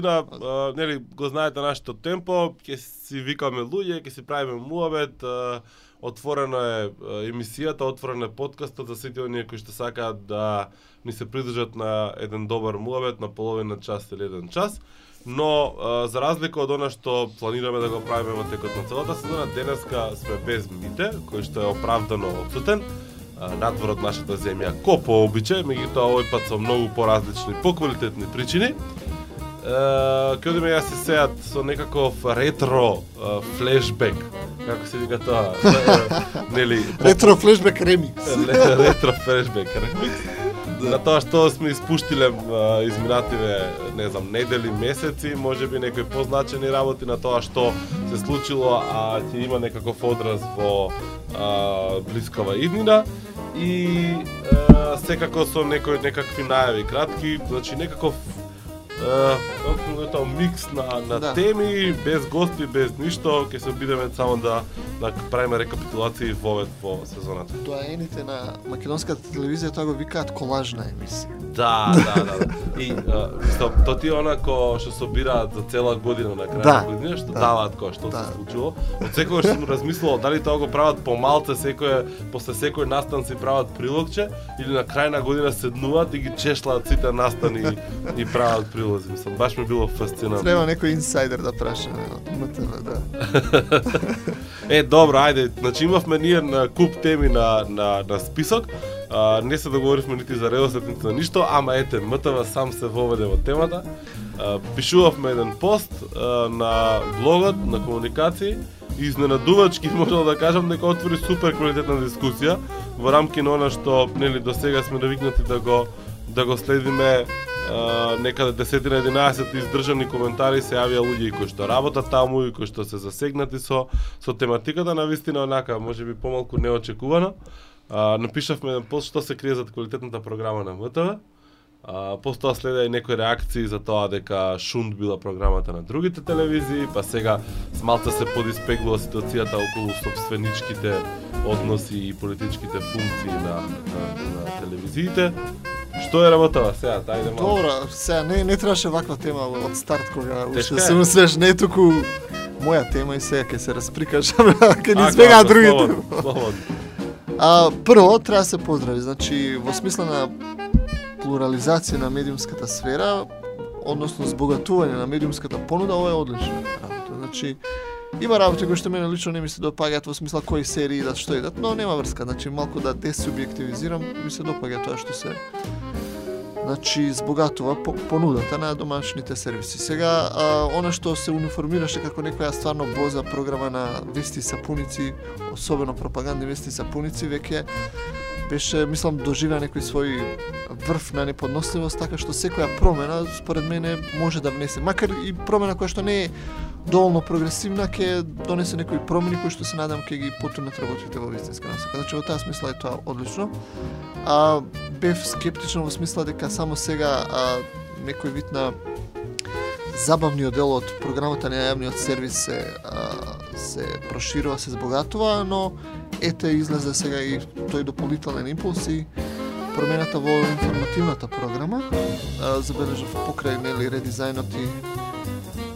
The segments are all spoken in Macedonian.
суштина, а, нели, го знаете нашето темпо, ќе си викаме луѓе, ќе си правиме муабет, отворена е емисијата, отворен е подкастот за сите оние кои што сакаат да ни се придржат на еден добар муабет на половина час или еден час. Но а, за разлика од она што планираме да го правиме во текот на целата сезона, денеска сме без Мите, кој што е оправдано отсутен надвор од нашата земја, ко по обичај, меѓутоа овој пат со многу поразлични, поквалитетни причини. Е, ќе одиме јас се сеат со некаков ретро флешбек, како се вика тоа, е, нели, Ретро флешбек ремикс. Ретро флешбек ремикс. На тоа што сме испуштиле изминативе, не знам, недели, месеци, може би некои позначени работи на тоа што се случило, а ќе има некаков одраз во а, блискава иднина и а, секако со некои некакви најави кратки, значи некаков Uh, тоа микс на, на Да. теми, без гости, без ништо, ќе се обидеме само да, да правиме рекапитулации во во сезоната. Доаените на македонската телевизија тоа го викаат колажна емисија. Да, да, да. да. И што то ти е онако што собираат за цела година на крај Да, на година, што да. даваат кој што Да. се случило. Од секогаш сум размислувал дали тоа го прават помалце секој после секој настан си прават прилогче или на крај на година седнуваат и ги чешлаат сите настани и, и прават прилози. Мислам, баш ми било фасцинантно. Треба некој инсайдер да прашаме од МТВ, да. Е, добро, ајде, значи имавме ние на куп теми на, на, на список. А, не се договоривме нити за редослед, нити за ништо, ама ете, МТВ сам се воведе во темата. А, пишувавме еден пост а, на блогот, на комуникации, и изненадувачки можам да кажам дека отвори супер квалитетна дискусија во рамки на она што нели до сега сме навикнати да го да го следиме некаде 10 на 11 издржани коментари се јавија луѓе и кои што работат таму и кои што се засегнати со со тематиката на вистина онака можеби помалку неочекувано. А, напишавме еден пост што се крие за квалитетната програма на МТВ. А, постоа следа и некои реакции за тоа дека шунд била програмата на другите телевизии, па сега с малце се подиспеглува ситуацијата околу собственичките односи и политичките функции на, на, на телевизиите. Што е работава сега? Тајде малку. Добро, сега не не требаше ваква тема од старт кога уште се усреш не туку моја тема и сега ќе се расприкажам, ќе ни избегаат ако, другите. слободно. А, прво треба да се поздрави, значи во смисла на плурализација на медиумската сфера, односно збогатување на медиумската понуда, ова е одлична работа. Значи, има работи кои што мене лично не ми се допаѓаат во смисла кои серии да што идат, но нема врска. Значи, малку да десубјективизирам, ми се допаѓа тоа што се значи збогатува по, понудата на домашните сервиси. Сега, а, она што се униформираше како некоја стварно боза програма на вести сапуници, особено пропагандни вести сапуници, веќе беше, мислам, доживеа некој свој врв на неподносливост, така што секоја промена, според мене, може да внесе. Макар и промена која што не е доволно прогресивна, ќе донесе некои промени кои што се надам ќе ги потунат работите во вистинска насока. Значи, во таа смисла е тоа одлично. А, бев скептичен во смисла дека само сега а, некој вид на забавниот дел од програмата на јавниот сервис се, а, се проширува, се збогатува, но ете излезе сега и тој дополнителен импулс и промената во информативната програма. Забележав покрај нели редизајнот и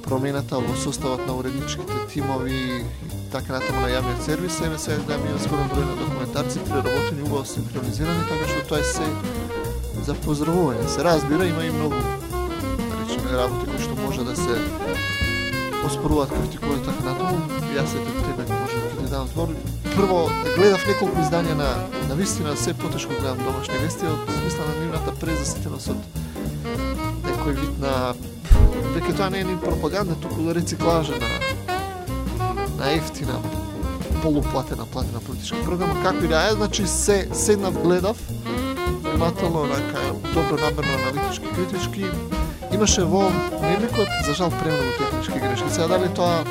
промената во составот на уредничките тимови и така натаму на јавниот сервис, еме сега да ми зголем број на документарци преработени, убаво синхронизирани, така што тоа е се за поздравување. Се разбира, има и многу да речеме работи кои што може да се оспоруваат, критикуваат така натаму. Јас ете тебе може да ти дам збор. Прво, гледав неколку издања на на вистина се потешко гледам домашни вести од смисла на нивната презаситеност од некој вид на веќе тоа не е ни пропаганда, туку да рециклажа на на ефтина полуплатена платена политичка програма, како и да е, значи се седнав гледав внимателно, онака добро намерно аналитички, критички. Имаше во немекот, за жал премногу технички грешки. Сега дали тоа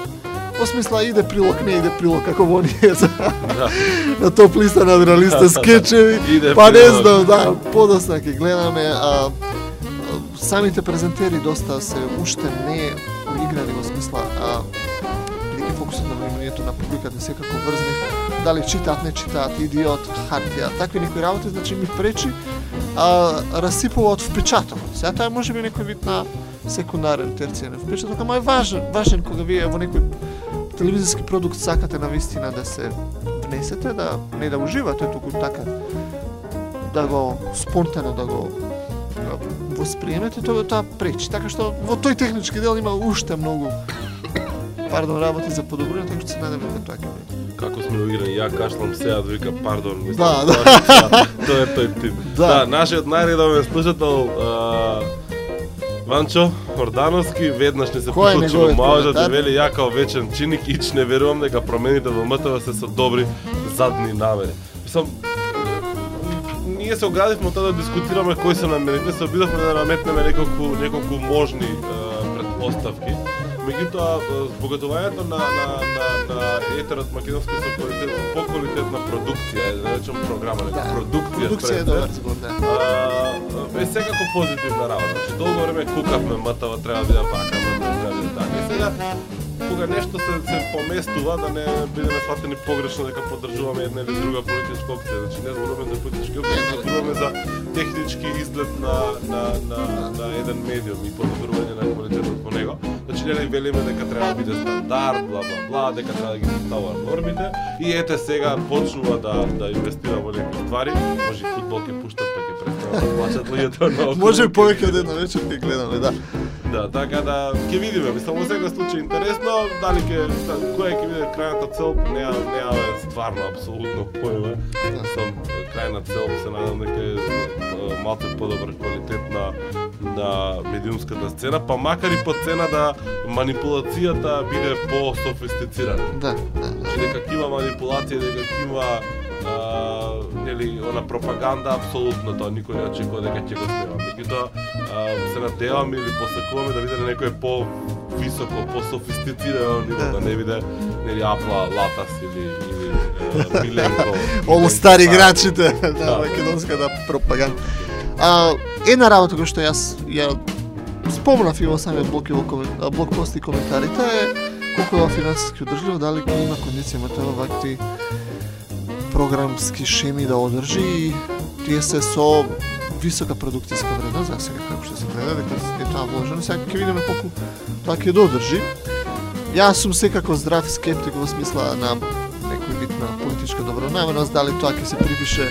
во смисла иде прилог, не иде прилог како во оние за Да. на топ листа на адреналиста скечеви. Иде Па не знам, да, подоста ќе гледаме, а, самите презентери доста се уште не уиграни во смисла, а бидејќи фокусот на вниманието на публиката секако врзни, дали читаат, не читаат, идиот, хартија, такви некои работи, значи ми пречи, а расипува од впечатокот. Сега тоа е можеби некој вид на секундарен, терцијарен впечаток, ама е важен, важен кога вие во некој телевизиски продукт сакате на вистина да се внесете, да не да уживате, туку така да го спонтано да го да восприемете, тоа тоа пречи. Така што во тој технички дел има уште многу пардон работи за подобрување, така што се надевам дека тоа ќе биде. Како сме уиграни, ја кашлам сега вика пардон, мислам. Да, да. тоа- е тој тип. Да. Да, нашиот најредовен слушател а, Ванчо Ордановски веднаш не се Кој е приклучи во неговиот можот да вели ја као вечен чиник ич не верувам дека промените во МТВ се со добри задни намери. Мислам ние се оградивме тоа да дискутираме кои се намерите, се обидовме да наметнеме неколку неколку можни е, предпоставки. Меѓутоа, збогатувањето на, на, на, на етерот македонски со квалитет, поквалитетна продукција, да речем програма, Да. продукција. Продукција е добар збор, да секако позитивна работа. Значи, долго време кукавме мртава, треба да биде вака, треба да биде така. И сега, кога нешто се, се поместува, да не бидеме сватени погрешно дека поддржуваме една или друга политичка опција. Значи, не зборуваме за политички опции, зборуваме за технички изглед на, на, на, на еден медиум и подобрување на квалитетот по него. Значи, не велиме дека треба да биде стандард, бла бла бла, дека треба да ги поставува нормите и ете сега почнува да да инвестира во некои ствари, може и фудбал ќе пушта плачат луѓето на Може и повеќе од една вечер ќе гледаме, да. Да, така да ќе видиме, мислам во секој случај интересно, дали ќе која ќе биде крајната цел, неа неа стварно апсолутно појма. Мислам крајна цел се надам дека е малку подобар квалитет на на медиумската сцена, па макар и по цена да манипулацијата биде по-софистицирана. Да, да, да. Значи дека има манипулација, дека има а, нели она пропаганда апсолутно тоа никој не очекува дека ќе го снема. Меѓутоа се надевам или посакуваме да биде на некој по високо, по софистицирано ниво, Да. да не биде нели Апла Латас или или е, Миленко. Олу стари играчите на Да. македонската пропаганда. А, една работа која што јас ја спомнав и во самиот блок и во комен- а, блок пост и коментарите е колку е финансиски одржливо, дали ќе има кондиција МТВ вакви програмски шеми да одржи и тие се со висока продукцијска вредност, за сега како што се гледа, дека е тоа вложено, сега ќе видиме колку тоа ќе додржи. Јас сум секако здрав скептик во смисла на некој вид на политичка добронамерност, дали тоа ќе се припише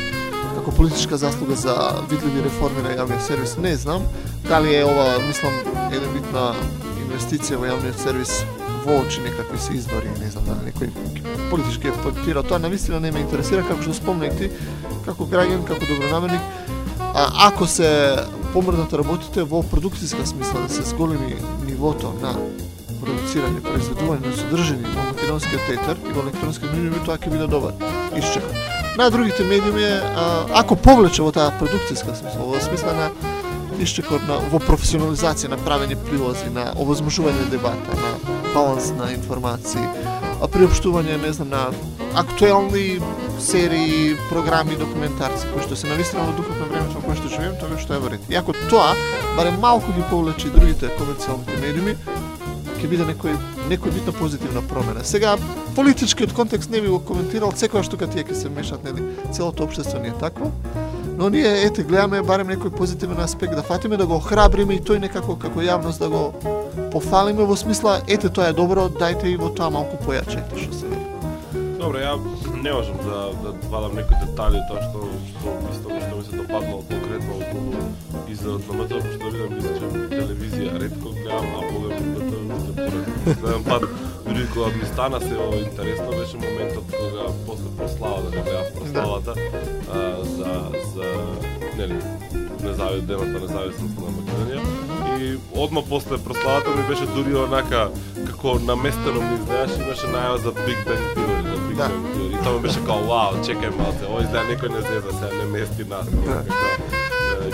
како политичка заслуга за видливи реформи на јавниот сервис, не знам. Дали е ова, мислам, еден вид на инвестиција во јавниот сервис во очи некакви се избори, не знам дали некој политички партира. тоа, навистина да не ме интересира, како што спомнах ти, како граѓан, како добронамерник, а, ако се помрдат работите во продукцијска смисла, да се зголеми нивото на продуцирање, произведување на содржини во македонскиот театар и во електронскиот медиуми, тоа ќе биде добар исчекан. На другите медиуми, ако повлече во таа продукцијска смисла, во смисла на исчекот на во професионализација на правење прилози, на овозможување дебата, на баланс на информации, а приопштување, не знам, на актуелни серии, програми, документарци кои што се навистина во духот на времето во кое што живеем, тоа што е во ред. И ако тоа барем малку ги повлече другите комерцијалните медиуми, ќе биде некој некој битно позитивна промена. Сега политичкиот контекст не би го коментирал, секоја тука тие ќе се мешат, нели, целото општество не е такво. Но ние ете гледаме барем некој позитивен аспект да фатиме да го охрабриме и тој некако како јавност да го пофалиме во смисла ете тоа е добро, дајте и во тоа малку појаче, ете што се вели. Добро, ја не можам да да вадам некои детали тоа што што исто што ми се допаднало конкретно околу изгледот на МТВ, што да видам мислам телевизија, ретко гледам, а погледам Гледам пат дури кога ми стана се ово интересно беше моментот кога после прослава да не гледав прославата а, за за нели независ денот на независност на Македонија и одма после прославата ми беше дури онака како наместено ми изгледаш имаше најава за Big Bang Theory, за Big Да. Bang Theory. И тоа беше као вау, чекај малце, ово изгледа некој не зеза сега не мести нас. Да.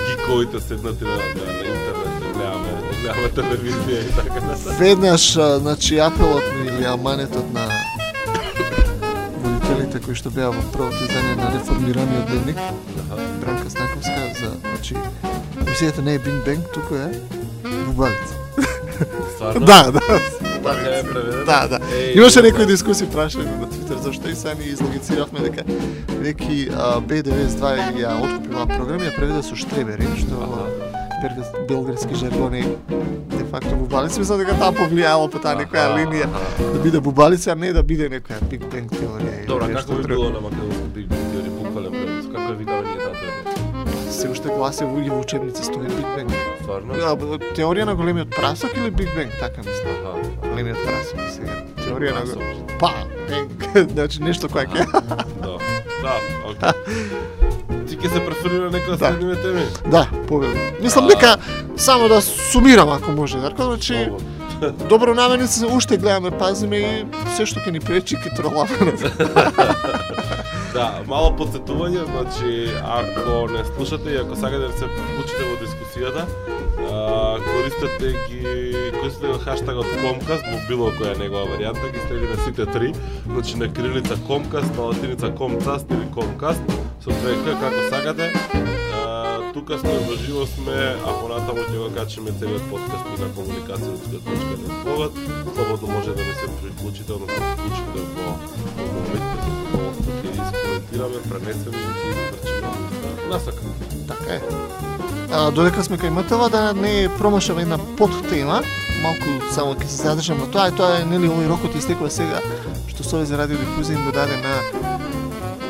Гиковите седнати на, на, на да гледаме, да телевизија и така натаму. Веднаш, значи, апелот ми или аманетот на водителите кои што беа во првото издание на реформираниот дневник. Бранка Станковска, за, значи, мисијата не е Бинг Бенг, туку е Бубалица. Стварно? Да, да. Така е преведено? Да, да. Имаше некои дискусии прашање на Твитер зашто и сами излогициравме дека неки а, B92 ја откупи оваа програма и ја преведе со штребери, што Аха. во белградски жаргон е факто бубалица, мислам дека таа повлијало по таа некоја линија да биде бубалица, а не да биде некоја Big Bang теорија. или Добро, а нешто како би било на македонски Big Bang теорија, буквален превод? Како ја викаме ние таа теорија? Се уште гласе во во учебници стои Big Bang. Стварно? А, б- Теорија на големиот прасок или Big Bang, така мислам. Аха. Големиот прасок сега. Теорија на Прасок. па, Bang. значи нешто која ќе. Да, да, окей. Ќе се преферира некоја Да. следниве теми? Да, повели. Мислам А. дека само да сумирам ако може, Дарко, значи добро наменици уште гледаме, пазиме и се што ќе ни пречи ќе троламе. Да, мало подсетување, значи ако не слушате и ако сакате да се вклучите во дискусијата, а, користете ги користете го хаштагот Comcast во било која негова варијанта, ги следиме сите три, значи на крилица Comcast, на латиница Comcast или Comcast, со две к како сакате. А, тука сме во живо сме, а понатаму ќе го качиме целиот подкаст и на комуникација.net блогот. Слободно може да не се приклучите, односно вклучите во во моментите во ќе искоментираме, пренесеме и ќе изврчиме насака. Така е. А, додека сме кај МТВ, да не промашаме една подтема, малку само ќе се задржам на тоа, и тоа е нели овој рокот истекува сега, што Совез за радиодифузија им го даде на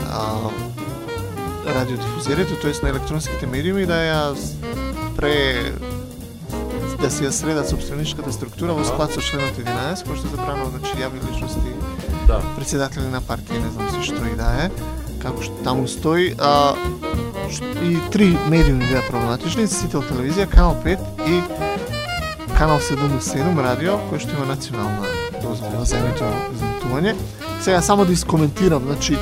а, радиодифузијето, тоест на електронските медиуми да ја пре да се ја средат собственичката структура во склад со членот 11, кој што е забрано значи јавни личности Да. председатели на партија, не знам се што и да е, како што таму стои, а, и три медиуми беа проблематични, Сител телевизија, Канал 5 и Канал 77 радио, кој што има национална дозвола за емитување. Сега само да искоментирам, значи,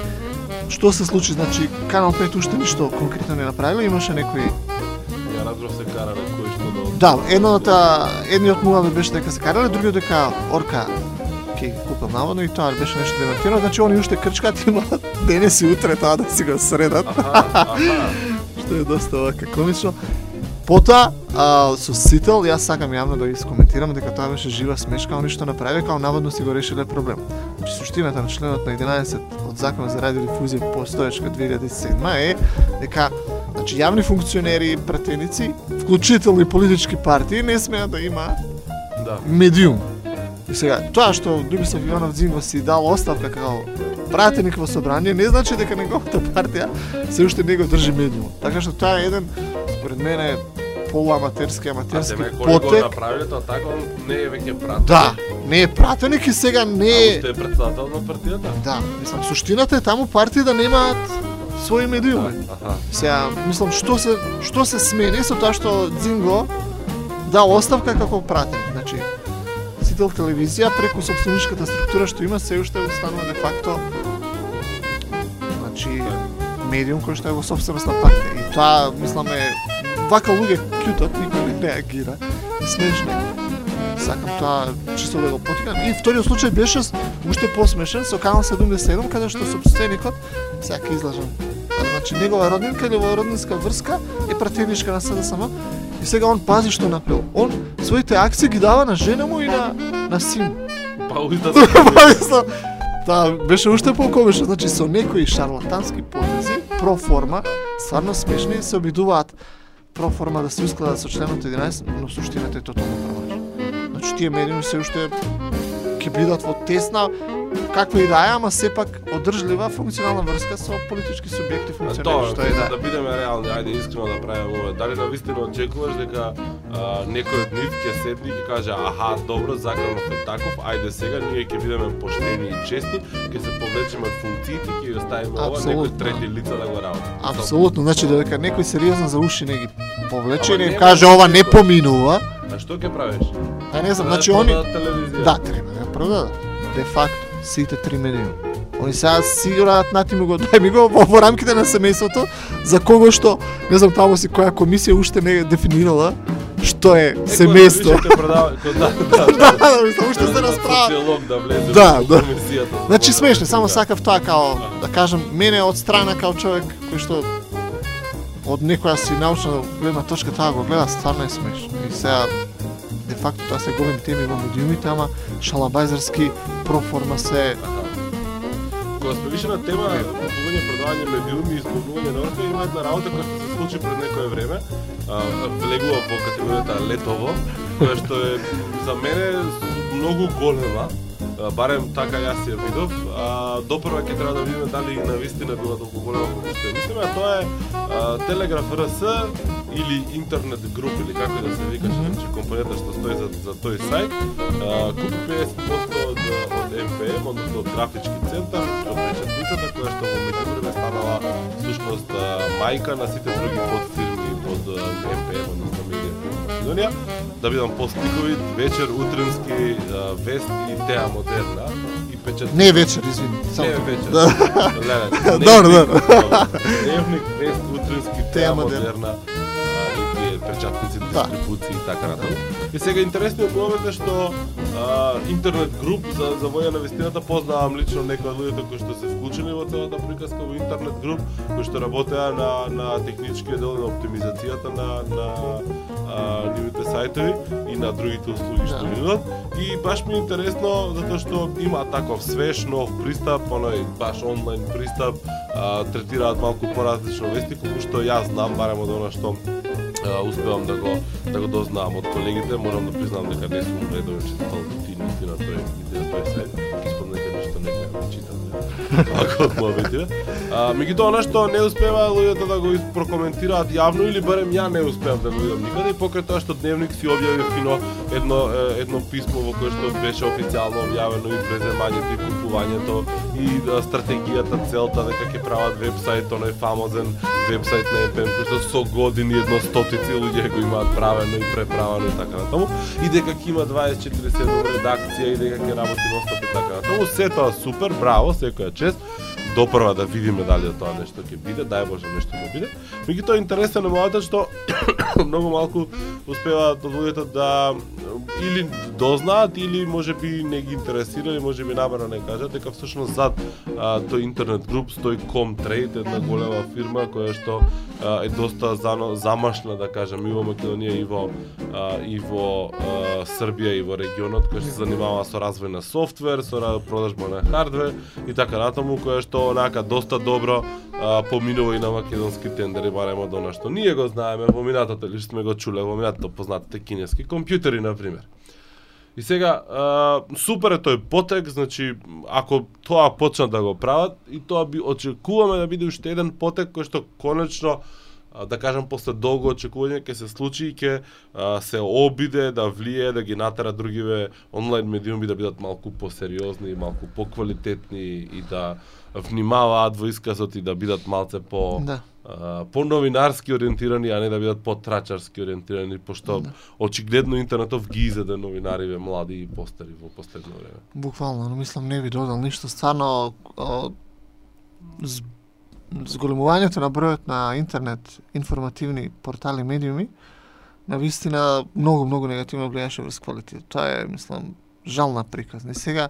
што се случи, значи, Канал 5 уште ништо конкретно не направило, имаше некои Ја разбрав се кара на кој што да Да, едната, едниот муавет беше дека се карале, другиот дека Орка ќе купил наводно и тоа беше нешто демонтирано, значи они уште крчкат имаат денес и утре тоа да си го средат, Аха, аха. што е доста вака комично. Потоа, а, со Сител, јас сакам јавно да ги искоментирам дека тоа беше жива смешка, они што направи, као наводно си го решиле проблем. Значи, суштината на членот на 11 од Законот за радиодифузија постоечка 2007 е дека значи јавни функционери, пратеници, вклучително и политички партии не смеат да имаат Да. медиум. И сега, тоа што Любисов Иванов Дзинго си дал оставка како пратеник во собрание, не значи дека неговата партија се уште не го држи медиум. Така што тоа е еден, според мене, полуаматерски, А аматерски го потек. направиле тоа така, он не е веќе прат. Да, не е пратеник и сега не е... уште е председател на партијата. Да, мислам, суштината е таму партии да немаат своји медиуми. Аха. Сега, мислам, што се, што се смени со тоа што Дзинго дал оставка како пратеник. Значи, Сител телевизија преку собственичката структура што има се уште останува де факто значи медиум кој што е во собственост на партија. И тоа, мислам, е вака луѓе кјутат, никој не реагира. Смешно. Сакам тоа чисто да го потикам. И вториот случај беше уште посмешен со Канал 77, каде што собственикот, ќе излажам, а, значи негова роднинка или во роднинска врска е пратеничка на СДСМ и сега он пази што направил. Он своите акции ги дава на жена му и на на син. Па уита Па мислам, Таа беше уште покомешно, значи со некои шарлатански потези, проформа, стварно смешни, се обидуваат проформа да се ускладат со членот 11, но суштината е тотално промажна. Значи тие медиуми се уште ќе бидат во тесна каква и да е, ама сепак одржлива функционална врска со политички субјекти функционери, што е да. да бидеме реални, ајде искрено да правиме ова. Дали навистина очекуваш дека а, некој од нив ќе седне и ќе каже аха, добро, законов е таков, ајде сега ние ќе бидеме поштени и честни, ќе се повлечеме од функциите, ќе оставиме ова некој Апсолутно. трети лица да го работи. Апсолутно, значи додека некој сериозно за уши не ги повлече и не каже ова не поминува, А што ќе правиш? А не знам, Да значи ја они. Да, треба да продадат. Де факто, сите три медиуми. Они сега сигурат нати му го дај ми го во, во рамките на семејството за кого што не знам таму си која комисија уште не е дефинирала што е семејство. да да, да, да, да, уште се расправа. Да Да, да. Значи Да, смешно, само да. сакав тоа као да кажам мене од страна као човек кој што од некоја си научна гледна точка тоа го гледа стварно е смешно. И сега де факто тоа се големи теми во медиумите, ама шалабајзерски проформа се Кога сме више на тема купување, продавање медиуми и избавување на орка, има една работа која што се случи пред некое време. Влегува во категоријата летово. која што е за мене многу голема, барем така јас ја видов, а, допрва ќе треба да видиме дали на вистина била толку голема ја мислиме, а тоа е а, Телеграф РС или интернет груп или како да се викаше, значи компанијата што стои за, за тој сајт, а, купи 50% од, од МПМ, односно од графички центар, од печатницата која што во меѓувреме станала всушност мајка на сите други подфирми под МПМ, односно Медија Македонија, да бидам постикови, вечер, утренски, а, вест и теа модерна и печат. Не вечер, извини. само Не тоа. вечер. Да. Леле, Добро, добро. Дневник, вест, утренски, Теа модерна. и тие печатници, Да. дистрибуции и така натаму. И сега интересниот момент е што а, интернет груп за за воја на вистината познавам лично некои од луѓето кои што се вклучени во целата приказка во интернет груп, кои што работеа на на техничкиот дел на оптимизацијата на на а, нивните сајтови и на другите услуги што Да. нудат. И баш ми е интересно затоа што има таков свеж нов пристап, оној баш онлайн пристап, а, третираат малку поразлично вести колку што јас знам барем од она што успевам да го да го дознаам од колегите, морам да признам дека не сум редовен читател ти на тој на тој сајт. Ако од. А, меѓутоа она што не успева луѓето да го прокоментираат јавно или барем ја не успеав да го видам никаде и покрај тоа што Дневник си објави фино едно едно писмо во кое што беше официјално објавено и преземањето и купувањето и да, стратегијата, целта дека ќе прават вебсайт, оној фамозен вебсайт на ЕПМ кој што со години едно стотици луѓе го имаат правено и преправено и така натаму и дека ќе има 24/7 редакција и дека ќе работи во и така натаму. Се тоа супер, браво, секоја чест допрва да видиме дали тоа нешто ќе биде, дај Боже нешто ќе биде. Меѓутоа интересен е моментот што многу малку успеваат од луѓето да или да дознаат или може би не ги интересира или можеби намерно не кажат дека всушност зад а, тој интернет груп стои Comtrade, една голема фирма која што а, е доста зано, замашна да кажам и во Македонија и во а, и во а, Србија и во регионот кој што се занимава со развој на софтвер, со продажба на хардвер и така натаму која што онака доста добро а, поминува и на македонски тендери барем од она што ние го знаеме во минатото или сме го чуле во минатото познатите кинески компјутери на пример. И сега, а, супер е тој потек, значи, ако тоа почнат да го прават, и тоа би очекуваме да биде уште еден потек кој што конечно а, да кажам после долго очекување ќе се случи и ќе се обиде да влие да ги натера другиве онлайн медиуми да бидат малку посериозни, малку поквалитетни и да внимаваат во исказот и да бидат малце по Да. а, по новинарски ориентирани, а не да бидат по трачарски ориентирани, пошто Да. очигледно интернетов ги изеде новинариве млади и постари во последно време. Буквално, но мислам не ви додал ништо. Стварно, о, з- зголемувањето на бројот на интернет информативни портали медиуми на вистина многу многу негативно влијаше врз квалитет. Тоа е, мислам, жална приказна. И сега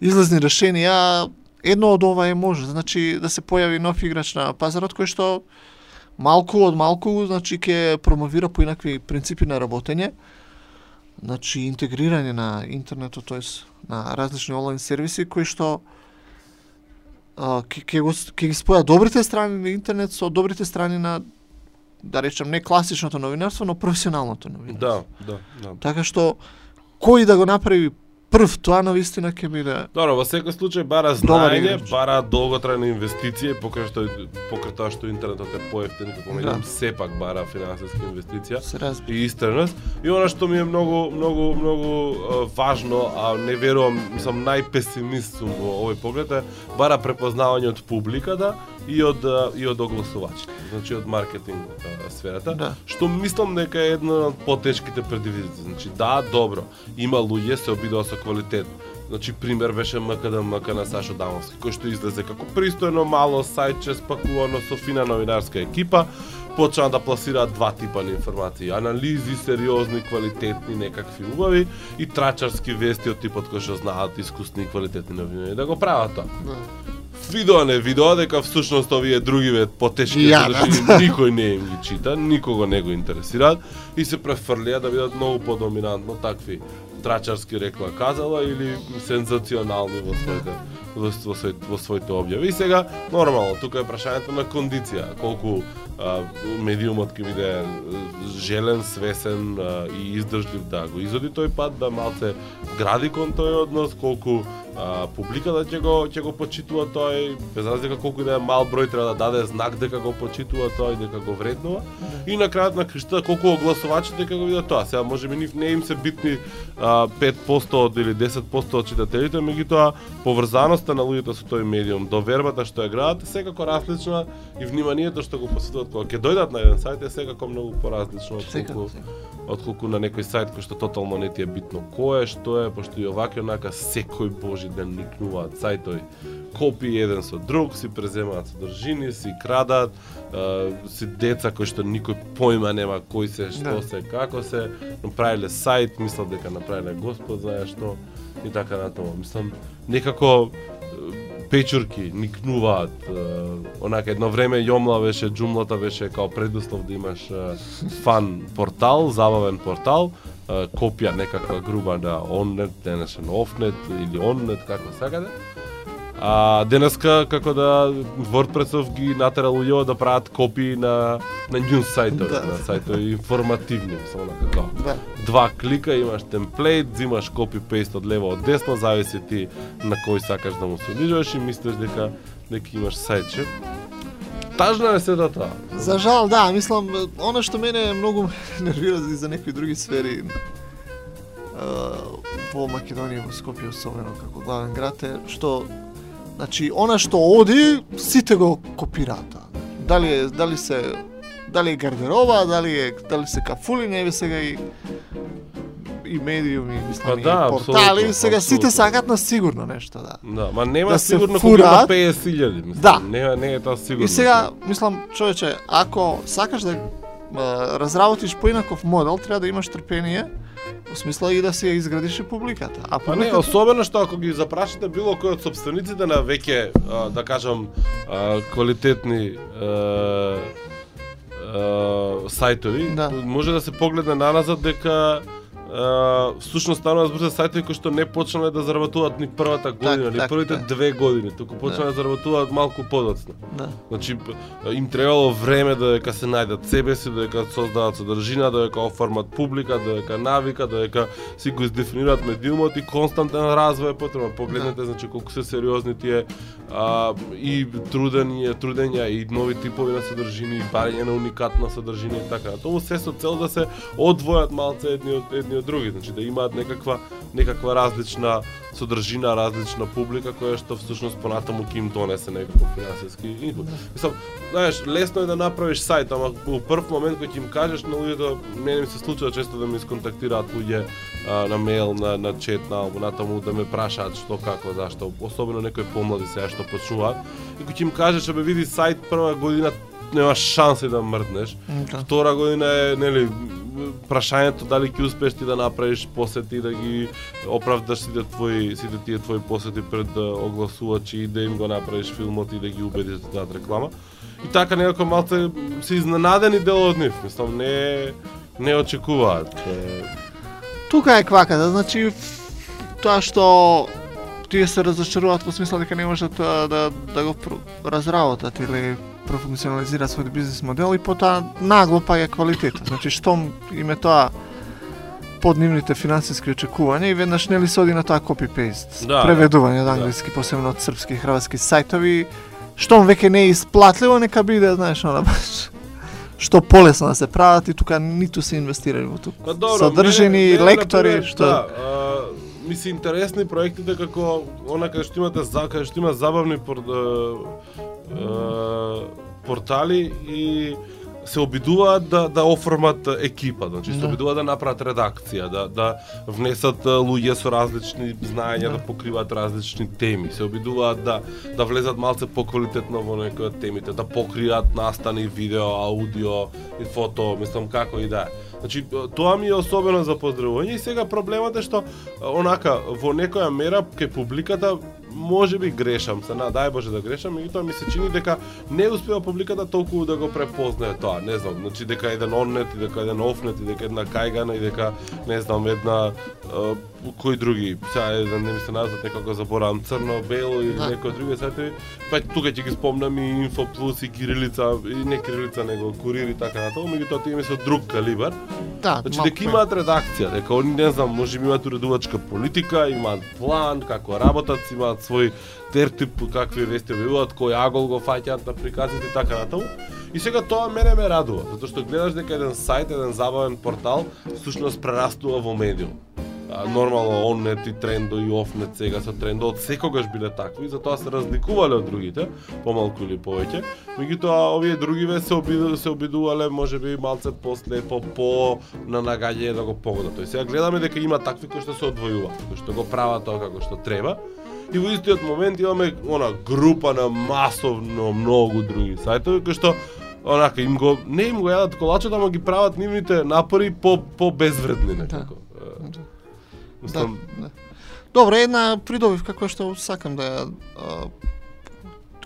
излезни решенија, едно од ова е може, значи да се појави нов играч на пазарот кој што малку од малку, значи ќе промовира поинакви принципи на работење, значи интегрирање на интернетот, тоест на различни онлайн сервиси кои што ќе ќе го с- ќе ги споја добрите страни на интернет со добрите страни на да речем не класичното новинарство, но професионалното новинарство. Да, да, да. Така што кој да го направи прв тоа на вистина ќе биде Добро, во секој случај бара знаење, бара долготрајна инвестиција, покрај што покрај тоа што интернетот е поевтин како медиум, Да. сепак бара финансиска инвестиција и истреност. И она што ми е многу многу многу важно, а не верувам, мислам најпесимист сум во овој поглед е бара препознавање од публиката и од и од огласувачите, значи од маркетинг сферата, Да. што мислам дека е една од потешките предизвици. Значи да, добро, има луѓе се обидува со квалитет. Значи пример беше МКДМК на Сашо Дамовски, кој што излезе како пристојно мало сајтче спакувано со фина новинарска екипа, почна да пласираат два типа на информации, анализи сериозни, квалитетни, некакви убави и трачарски вести од типот кој што знаат искусни и квалитетни новини да го прават тоа. Да. видоа не видоа дека всушност овие другиве потешки содржини никој не им ги чита, никого не го интересираат и се префрлија да бидат многу подоминантно такви трачарски рекла казала или сензационални во своите во, во, своите, во своите објави. И сега нормално, тука е прашањето на кондиција, колку а, медиумот ќе биде желен, свесен а, и издржлив да го изоди тој пат, да малце гради кон тој однос, колку а, публиката ќе го ќе го почитува тој, без разлика колку и да е мал број треба да даде знак дека го почитува тој, дека го вреднува. И на крајот на криштата колку огласувачите дека го видат тоа. Сега можеби нив не им се битни а, 5% од или 10% од читателите, меѓутоа поврзаноста на луѓето со тој медиум, довербата што ја градат е секако различна и вниманието што го посветуваат кога ќе дојдат на еден сајт е секако многу поразлично од колку секако. отколку на некој сајт кој што тотално не ти е битно кој е, што е, пошто и овака и онака секој божи ден никнуваат сајтови копи еден со друг, си преземаат содржини, си крадат, а, си деца кои што никој појма нема кој се, што Да. се, како се, направиле сајт, мислат дека направиле Господ знае што и така натаму. Мислам, некако е, печурки никнуваат. е, Онака едно време јомла беше, джумлата беше као предуслов да имаш е, фан портал, забавен портал, е, копија некаква груба на оннет, денешен офнет или оннет, како сакате. А денеска како да WordPress-ов ги натера луѓето да прават копии на на news сајтови, Да. на сајтови информативни, само онака као Да. два клика имаш темплейт, взимаш копи пейст од лево од десно, зависи ти на кој сакаш да му се и мислиш дека дека имаш сајтче. Тажна е сета тоа. За жал, да, мислам, она што мене многу нервира и за некои други сфери во Македонија, во Скопје особено како главен град е што значи она што оди сите го копираат. Дали е дали се дали е гардероба, дали е дали се кафули, не ви сега и и медиуми, мислам, Па и да, портали, апсолутно, сега сите апсолутно. сакат на сигурно нешто, да. Да, ма нема Да се сигурно колку има фураат. 50.000, мислам. Да. Не, не е тоа сигурно. И сега, мислам, човече, ако сакаш да разработиш поинаков модел, треба да имаш трпение, во смисла и да ја изградиш и публиката. А Па не, публиката... особено што ако ги запрашате било кој од собствениците на веќе, да кажам, а, квалитетни а, а, сајтови, Да. може да се погледне наназад дека всушност станува збор за сајтови кои што не почнале да заработуваат ни првата година, ни так, првите так. две години, туку почнале да заработуваат малку подоцна. Да. Значи им требало време додека се најдат себе си, додека создадат содржина, додека оформат публика, додека навика, додека си го издефинираат медиумот и константен развој е потребен. Погледнете значи колку се сериозни тие а, и трудење, трудења и нови типови на содржини, и барење на уникатна содржина и така. Тоа се со цел да се одвојат малце едни од едни од други, значи да имаат некаква некаква различна содржина, различна публика која што всушност понатаму ќе им донесе некаков финансиски инпут. Мислам, знаеш, лесно е да направиш сајт, ама во прв момент кој ќе им кажеш на луѓето, мене ми се случува често да ми сконтактираат луѓе а, на мејл, на на чет, на понатаму да ме прашаат што како, зашто, особено некои помлади сега што почнуваат. И кој ќе им кажеш, абе види сајт прва година немаш шанси да мрднеш. Да. Втора година е, нели, прашањето дали ќе успееш ти да направиш посети и да ги оправдаш сите твои сите тие твои посети пред да, огласувачи и да им го направиш филмот и да ги убедиш да дадат реклама. И така некако малце се изненадени дел од нив, мислам не не очекуваат. Тука е кваката, значи тоа што тие се разочаруваат во смисла дека не можат да, да, да го разработат или профункционализираат својот бизнес модел и потоа нагло паѓа квалитетот. Значи штом им е тоа под нивните финансиски очекувања и веднаш нели се оди на тоа копи-пейст, Да, преведување од да. англиски, посебно од српски и хрватски сајтови, штом веќе не е исплатливо, нека биде, знаеш, она баш што полесно да се прават и тука ниту се инвестирали во тука. Па добро, Содржини, мене- мене, лектори, например, што Да, а, ми се интересни проектите како она каде што имате за што има забавни портали и се обидуваат да да оформат екипа, значи се Да. обидуваат да направат редакција, да да внесат луѓе со различни знаења да, Да. покриваат различни теми, се обидуваат да да влезат малце поквалитетно во некои од темите, да покријат настани, видео, аудио и фото, мислам како и да е. Значи, тоа ми е особено за поздравување и сега проблемот е што онака во некоја мера кај публиката може би грешам, се на дај Боже да грешам, меѓутоа ми се чини дека не успеа публиката толку да го препознае тоа, не знам, значи дека еден оннет и дека еден офнет и дека една кајгана и дека не знам една кои други, сега еден не ми се назват некако заборавам црно, бело или Да. некои други сайтови, па тука ќе ги спомнам и Инфо Плюс и Кирилица, и не Кирилица него Курир и така натаму, меѓутоа тие ми се друг калибар. Да, Значи дека имаат редакција, дека они не знам, може би имаат уредувачка политика, имаат план како работат, имаат свој тертип какви вести објавуваат, кој агол го фаќаат на приказите и така натаму. И сега тоа мене ме радува, затоа што гледаш дека еден сајт, еден забавен портал, всушност прерастува во медиум. А, нормално оннет и трендо и офнет сега со трендо од секогаш биле такви, затоа се разликувале од другите, помалку или повеќе. Меѓутоа овие другиве се обидувале, се обидувале можеби малце послепо по на нагаѓање да го погодат. Тој сега гледаме дека има такви кои што се одвојуваат, кои што го прават тоа како што треба. И во истиот момент имаме она група на масовно многу други сајтови кои што онака им го не им го јадат колачот, ама ги прават нивните напори по по безвредни некако. Е, Да. Мислам, Да, да. Добро, една придобивка која што сакам да ја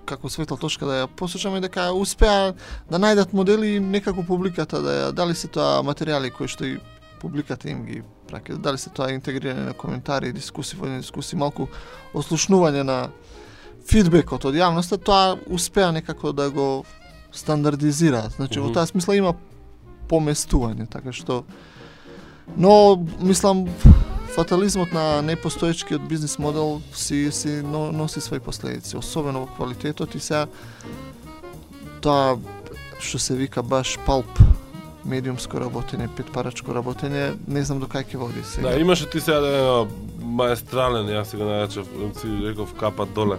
како светла точка да ја посочам е дека успеа да најдат модели некако публиката да ја дали се тоа материјали кои што и публиката им ги праќа, дали се тоа интегрирање на коментари, дискусии, водени дискусии, малку ослушнување на фидбекот од јавноста, тоа успеа некако да го стандардизираат. Значи, во Мгм. таа смисла има поместување, така што Но, мислам, фатализмот на непостоечкиот бизнис модел си, си но, носи своји последици, особено во квалитетот и сега тоа што се вика баш палп медиумско работење, петпарачко работење, не знам до кај ќе води сега. Да, имаше ти сега еден маестрален, јас си го најачав, си реков капа доле,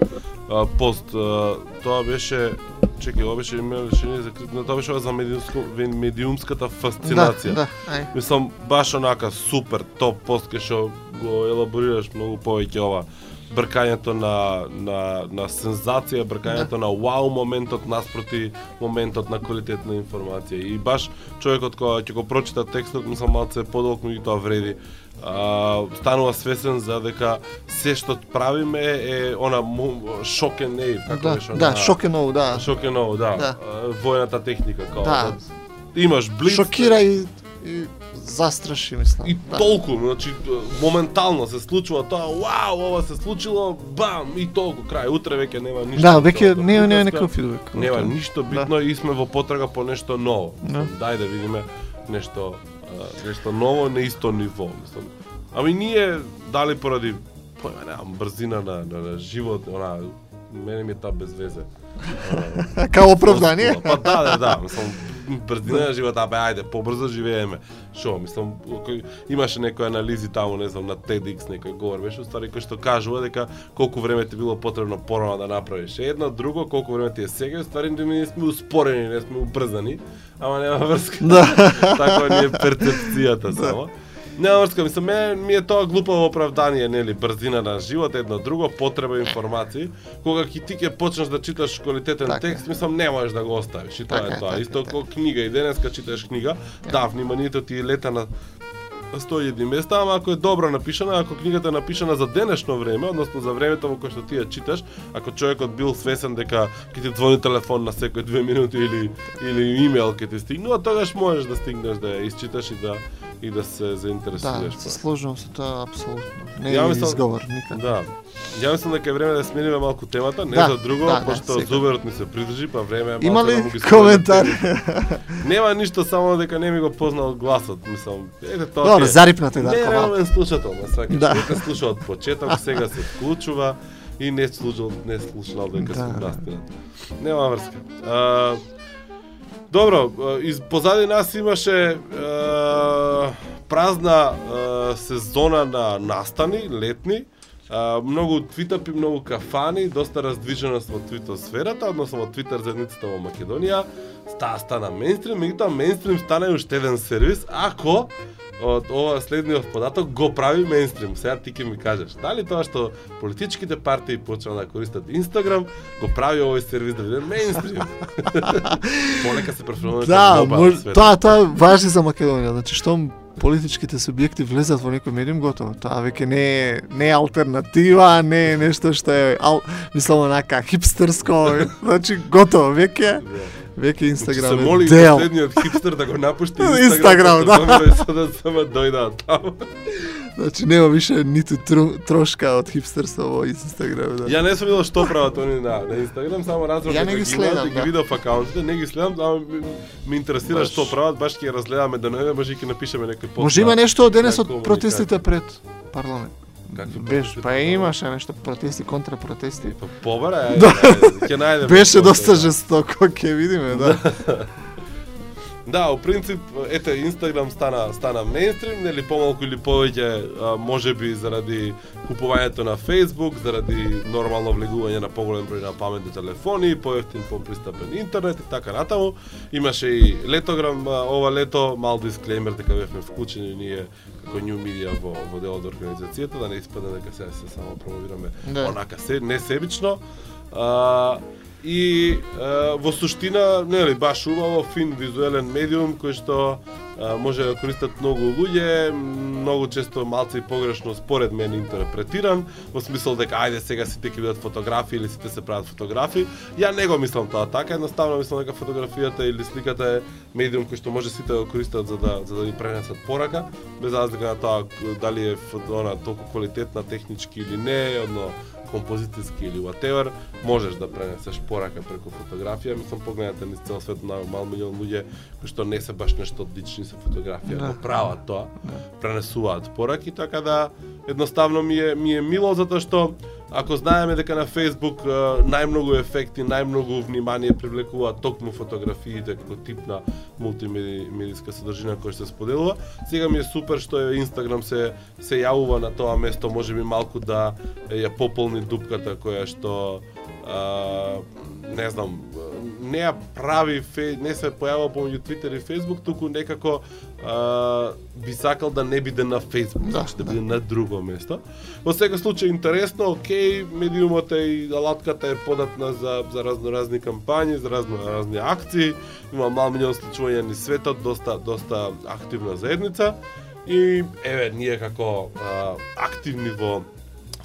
а, пост, а, тоа беше, чекај, ова беше име решение за но тоа беше ова за медиумско, медиумската фасцинација. Да, да, ај. Мислам, баш онака супер, топ пост кај што го елаборираш многу повеќе ова бркањето на, на, на сензација, бркањето Да. на вау моментот наспроти моментот на квалитетна информација. И баш човекот кој ќе го прочита текстот, мислам малце подолг, тоа вреди. А, станува свесен за дека се што правиме е она шокен неив, како Да, беше да, она- шокеново, да. Шокеново, да. Да. А, Војната техника, као Да. да. имаш блиц, Шокира и, и застраши, мислам. И да. толку, значи моментално се случува тоа, вау, ова се случило, бам, и толку крај. Утре веќе нема ништо. Да, веќе не не приказка, некој фидбек. Нема ништо битно и сме во потрага по нешто ново. Да. Дај да видиме нешто нешто ново на исто ниво, мислам. Ами ние дали поради појма немам брзина на, на, на живот, она мене ми е таа без везе. Она, Као оправдание? Па да, да, да, мислам, брзина на живота, абе, ајде, побрзо живееме. Шо, мислам, кој, имаше некои анализи таму, не знам, на TEDx некој говор беше, уствари кој што кажува дека колку време ти било потребно порано да направиш едно, друго, колку време ти е сега, уствари ние сме успорени, не сме убрзани, ама нема врска. Да. Таква ни е перцепцијата само. Нема врска, мислам, мене ми е тоа глупаво оправдание, нели, брзина на живот, едно друго, потреба информации. Кога ќе ти ќе почнеш да читаш квалитетен Така текст, мислам, не можеш да го оставиш. И тоа Така е тоа. така Исто така како книга, и денеска читаш книга, да, вниманието ти лета на 101 места, ама ако е добро напишана, ако книгата е напишана за денешно време, односно за времето во кое што ти ја читаш, ако човекот бил свесен дека ќе ти звони телефон на секој две минути или или имејл ќе ти стигнува, тогаш можеш да стигнеш да ја isчиташ и да и да се Да, заинтересираш. се па. сложувам со тоа апсолутно. Не Ја е мислам- изговор никако. Да. Ја мислам дека е време да смениме малку темата, не Да, за друго, да, да, пошто секако. зуберот ни се придржи, па време е Има малку ли да коментар? Нема ништо, само дека не ми го познал гласот, мислам. Ете тоа. Добро, зарипнате Не, Дарко малку. реален слушател, ме сваќаш. Да. Дека слуша од почеток, сега се вклучува и не служил, не слушнал дека Да. сум настинат. Нема врска. А, добро, из позади нас имаше а, празна а, сезона на настани, летни. А, многу твитапи, многу кафани, доста раздвиженост во твитер сферата, односно во твитер заедницата во Македонија. Стаа стана мейнстрим, меѓутоа мейнстрим стана и уште еден сервис, ако од ова следниот податок го прави мейнстрим. Сега ти ќе ми кажеш, дали тоа што политичките партии почнаа да користат Инстаграм, го прави овој сервис да биде мейнстрим. Полека се префрлуваме Да, мож, тоа тоа важи за Македонија. Значи што политичките субјекти влезат во некој медиум, готово. Тоа веќе не е, не е алтернатива, не е нешто што е, ал, мислам, онака, хипстерско, значи, готово, веќе, веќе Инстаграм се е моли дел. последниот хипстер да го напушти Инстаграм, да. да. само дојдат таму. Значи, нема више ниту тру, трошка од хипстерство во Инстаграм. Да. Ја не сум видел што прават они на, на Инстаграм, само разбрав Ја дека не ги следам, ги да. видов акаунтите, не ги следам, ама ми, ми интересира Баш. што прават, баш ќе ја разгледаме да не може ќе напишеме некој пост. Може има нешто од денес од протестите пред парламент. Какви Беше, па имаше нешто протести, контра протести. Па побара, Да. ќе најдеме. Беше доста жестоко, ќе видиме, да. Да, у принцип, ете, Инстаграм стана стана мејнстрим, нели помалку или повеќе, а, можеби заради купувањето на Facebook, заради нормално влегување на поголем број на паметни телефони, поевтин, попристапен интернет и така натаму. Имаше и летограм ова лето, мал дисклеймер дека бевме вклучени ние како New Media во, во делот од организацијата, да не испадне дека сега се само промовираме Да. онака се, несебично. А, и е, во суштина, нели, баш убаво, фин визуелен медиум кој што е, може да користат многу луѓе, многу често малце и погрешно според мене интерпретиран, во смисол дека ајде сега сите ќе бидат фотографии или сите се прават фотографии. Ја не го мислам тоа така, едноставно мислам дека фотографијата или сликата е медиум кој што може сите да го користат за да за да ни пренесат порака, без разлика на тоа дали е фото- она толку квалитетна технички или не, одно композицијски или whatever, можеш да пренесеш порака преку фотографија. Мислам погледнете низ цел свет на мал милион луѓе кои што не се баш нешто одлични со фотографија, Да. да. прават тоа, пренесуваат пораки, така да едноставно ми е ми е мило затоа што ако знаеме дека на Facebook најмногу ефекти, најмногу внимание привлекува токму фотографиите како тип на мултимедиска содржина која се споделува, сега ми е супер што е Инстаграм се се јавува на тоа место, можеби малку да е, ја пополни дупката која што а, не знам, не ја прави, не се појавува помеѓу Твитер и Фейсбук, туку некако а, би сакал да не биде на Фейсбук, Да, да, да. биде на друго место. Во секој случај интересно, окей, медиумот е и алатката е податна за за разноразни кампањи, за разноразни акции. Има мал милион случувања ни светот, доста доста активна заедница и еве ние како а, активни во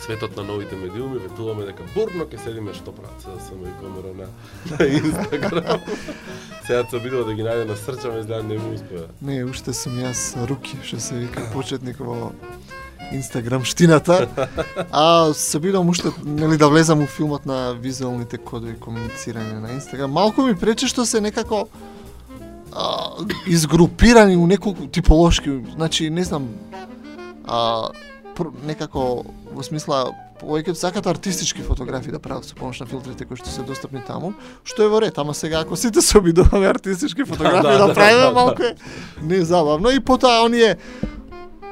светот на новите медиуми, ветуваме дека бурно ќе седиме што прават се само и камера на, на Инстаграм. Сега се обидува да ги најде на срчаме, изгледа не ми успеа. Не, уште сум јас руки, што се вика почетник во Инстаграмштината. А се бидам уште нели да влезам у филмот на визуалните кодови комуницирање на Инстаграм. Малку ми пречи што се некако а, изгрупирани у неколку типолошки, значи не знам а, некако во смисла повеќе сакат артистички фотографии да прават со помош на филтрите кои што се достапни таму, што е во ред, ама сега ако сите се обидуваме артистички фотографии Да, да, да, правиме, да, да. малку е не забавно и потоа оние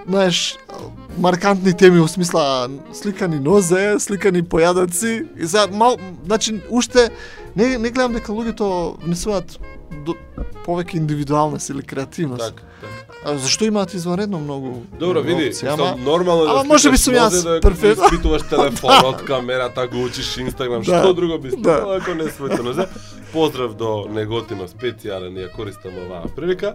знаеш, маркантни теми во смисла сликани нозе, сликани појадоци и за мал, значи уште не не гледам дека луѓето внесуваат до, повеќе индивидуалност или креативност. Така, така. А зашто имаат извонредно многу Добро, види, опции, ама, нормално е да ама може би сум јас да перфектно. испитуваш телефонот, камерата, го учиш Инстаграм, Да, што друго би да. ако не своето нозе. Поздрав до Неготино специјален, ја користам оваа прилика.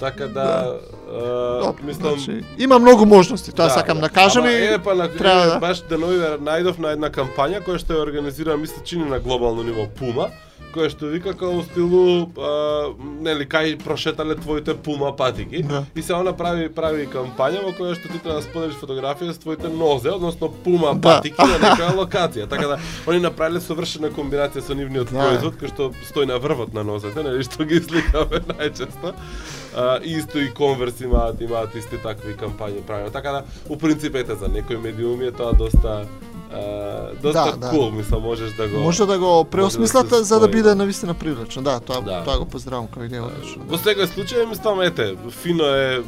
Така да, Добро, а, мислам, значи, има многу можности, тоа сакам да, кажам Ама, и е, па, на, треба да- баш денови најдов на една кампања која што ја организира, мисля, чини на глобално ниво Пума, која што вика како стилу а, нели кај прошетале твоите пума патики Да. и се она прави прави кампања во која што ти треба да споделиш фотографија со твоите нозе, односно пума Да. патики на некоја локација. Така да они направиле совршена комбинација со нивниот Да. производ кој што стои на врвот на нозете, нели што ги сликаме најчесто. А, исто и Converse имаат имаат исти такви кампањи правено. Така да у принцип ете за некои медиуми е тоа доста а, доста Да, да. cool, мислам, можеш да го може да го преосмислате се за да биде да. навистина привлечно. Да, тоа Да. тоа го поздравам како идеја одлично. Во секој случај мислам ете, фино е